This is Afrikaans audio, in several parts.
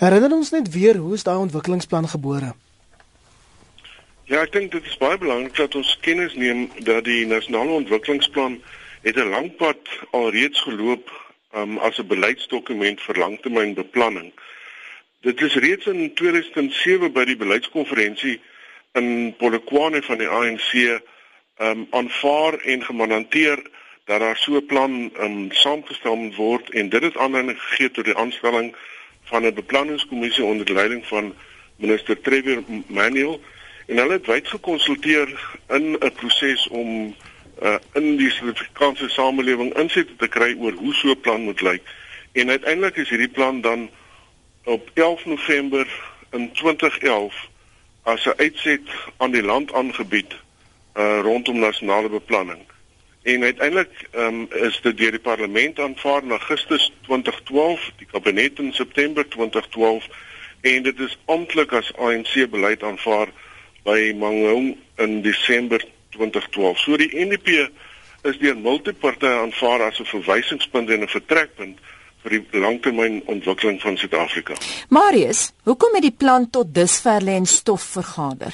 Herinner ons net weer hoe is daai ontwikkelingsplan gebore? Ja, ek dink dit is baie belangrik dat ons kennis neem dat die nasionale ontwikkelingsplan het 'n lang pad alreeds geloop um, as 'n beleidsdokument vir langtermynbeplanning. Dit is reeds in 2007 by die beleidskonferensie in Polokwane van die ANC um aanvaar en gemandateer dat daar so 'n plan um saamgestel moet word en dit het aanleiding gegee tot die aanstelling van 'n beplanningskommissie onder leiding van minister Trevor Manuel en hulle het wyd gekonsulteer in 'n proses om uh, in die Suid-Afrikaanse samelewing insette te kry oor hoe so 'n plan moet lyk. En uiteindelik is hierdie plan dan op 11 November in 2011 as 'n uitset aan die land aangebied uh rondom nasionale beplanning. En uiteindelik um, is dit deur die parlement aanvaar in Augustus 2012, die kabinet in September 2012 en dit is amptelik as ANC beleid aanvaar by Mangaung in Desember 2012. So die NDP is deur multipartye aanvaar as 'n verwysingspunt en 'n vertrekpunt vir die langtermynontwikkeling van Suid-Afrika. Marius, hoekom het die plan tot dusver lê en stof vergader?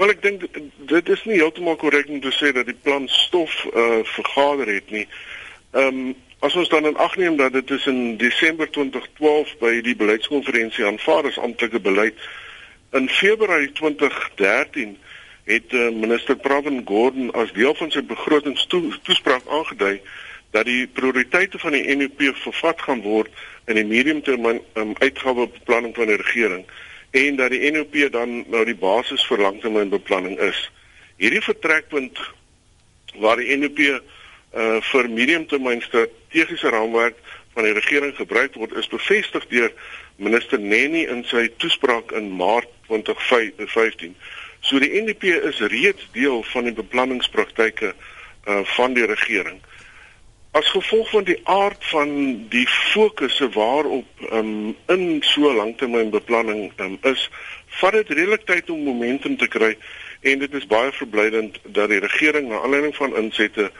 Wel ek dink dit is nie heeltemal korrek om te sê dat die plan stof uh vergader het nie. Ehm um, as ons dan in ag neem dat dit is in Desember 2012 by die beleidskonferensie aanvaar as amptelike beleid in Februarie 2013 het uh, minister Pravin Gordhan as deel van sy begrotingstoespraak aangedui dat die prioriteite van die NUP vervat gaan word in die mediumtermyn um, uitgawebeplanning van die regering en dat die NUP dan nou die basis vir langtermynbeplanning is. Hierdie vertrekpunt waar die NUP uh, vir mediumtermyn strategiese raamwerk van die regering gebruik word is bevestig deur minister Neni in sy toespraak in Maart 2015. So die NDP is reeds deel van die beplanningspraktyke uh van die regering. As gevolg van die aard van die fokusse waarop um in so langtermynbeplanning um is, vat dit redelik tyd om momentum te kry en dit is baie verblydend dat die regering na aanleiding van insette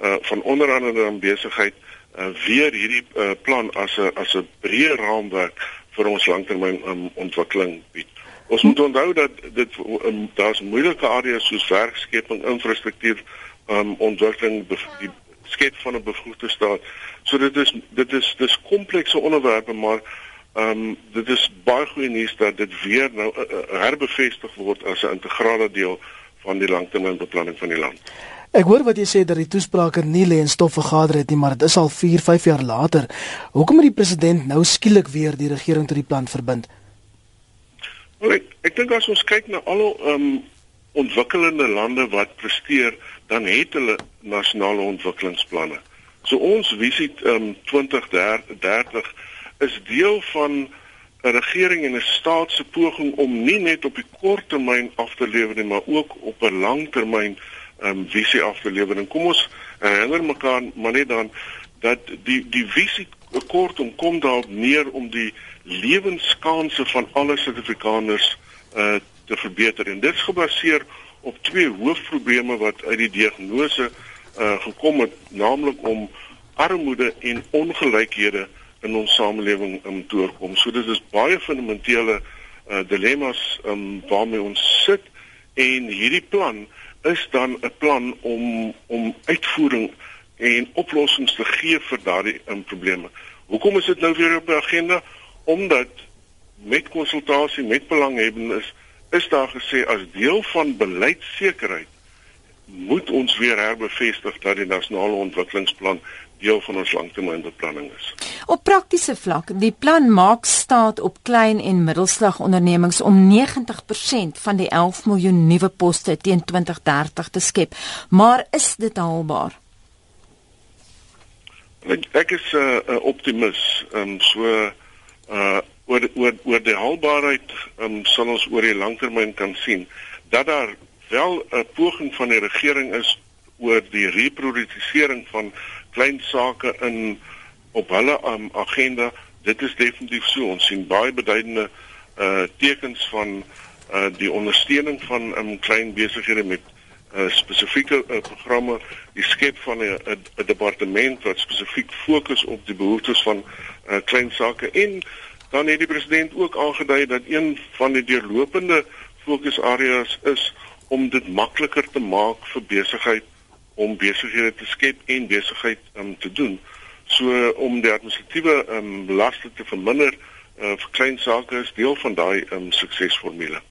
uh van onder andere aan besigheid uh weer hierdie uh plan as 'n as 'n breë raamwerk vir ons langtermyn um, ontwikkeling bied. Ons moet onthou dat dit um, daar's moeilike areas soos werkskeping, infrastruktuur, um, ontwikkeling, die skep van 'n bevoegde staat. So dit is dit is dis komplekse onderwerpe, maar ehm um, dit is baie goeie nuus dat dit weer nou uh, herbevestig word as 'n integrale deel van die langtermynbeplanning van die land. Ek hoor wat jy sê dat die toesprake nie lê in stof vergader het nie, maar dit is al 4, 5 jaar later. Hoekom het die president nou skielik weer die regering tot die plan verbind? Wel, ek ek dink as ons kyk na al die um, ontwikkelende lande wat presteer, dan het hulle nasionale ontwikkelingsplanne. So ons visie um, 2030 is deel van 'n regering en 'n staat se poging om nie net op die kort termyn af te lewer nie, maar ook op 'n lang termyn um, visie af te lewer. En kom ons herinner mekaar maar net dan dat die die visie kortom kom daarop neer om die lewenskanse van alle Suid-Afrikaners uh te verbeter en dit is gebaseer op twee hoofprobleme wat uit die diagnose uh gekom het naamlik om armoede en ongelykhede in ons samelewing om te oorkom. So dit is baie fundamentele uh dilemma's um waarmee ons sit en hierdie plan is dan 'n plan om om uitvoering en oplossings te gee vir daardie um, probleme. Hoekom is dit nou weer op die agenda? omdat met konsultasie met belanghebbendes is daar gesê as deel van beleidsekerheid moet ons weer herbevestig dat die nasionale ontwikkelingsplan deel van ons langtermynbeplanning is. Op praktiese vlak, die plan maak staat op klein en middelslag ondernemings om 90% van die 11 miljoen nuwe poste teen 2030 te skep. Maar is dit haalbaar? Ek, ek is 'n uh, uh, optimis. Ehm um, so uh oor oor oor die haalbaarheid um, sal ons oor die langtermyn kan sien dat daar wel 'n poging van die regering is oor die reprodusering van klein sake in op hulle um, agenda. Dit is definitief so. Ons sien baie beduidende uh tekens van uh die ondersteuning van um, klein besighede met uh, spesifieke uh, programme. Die skep van 'n departement wat spesifiek fokus op die behoeftes van uh, klein sake en Dan het die president ook aangedui dat een van die deurlopende fokusareas is om dit makliker te maak vir besigheid om besighede te skep en besigheid um, te doen. So om die administratiewe um, laste te verminder uh, vir klein sake is deel van daai um, suksesformule.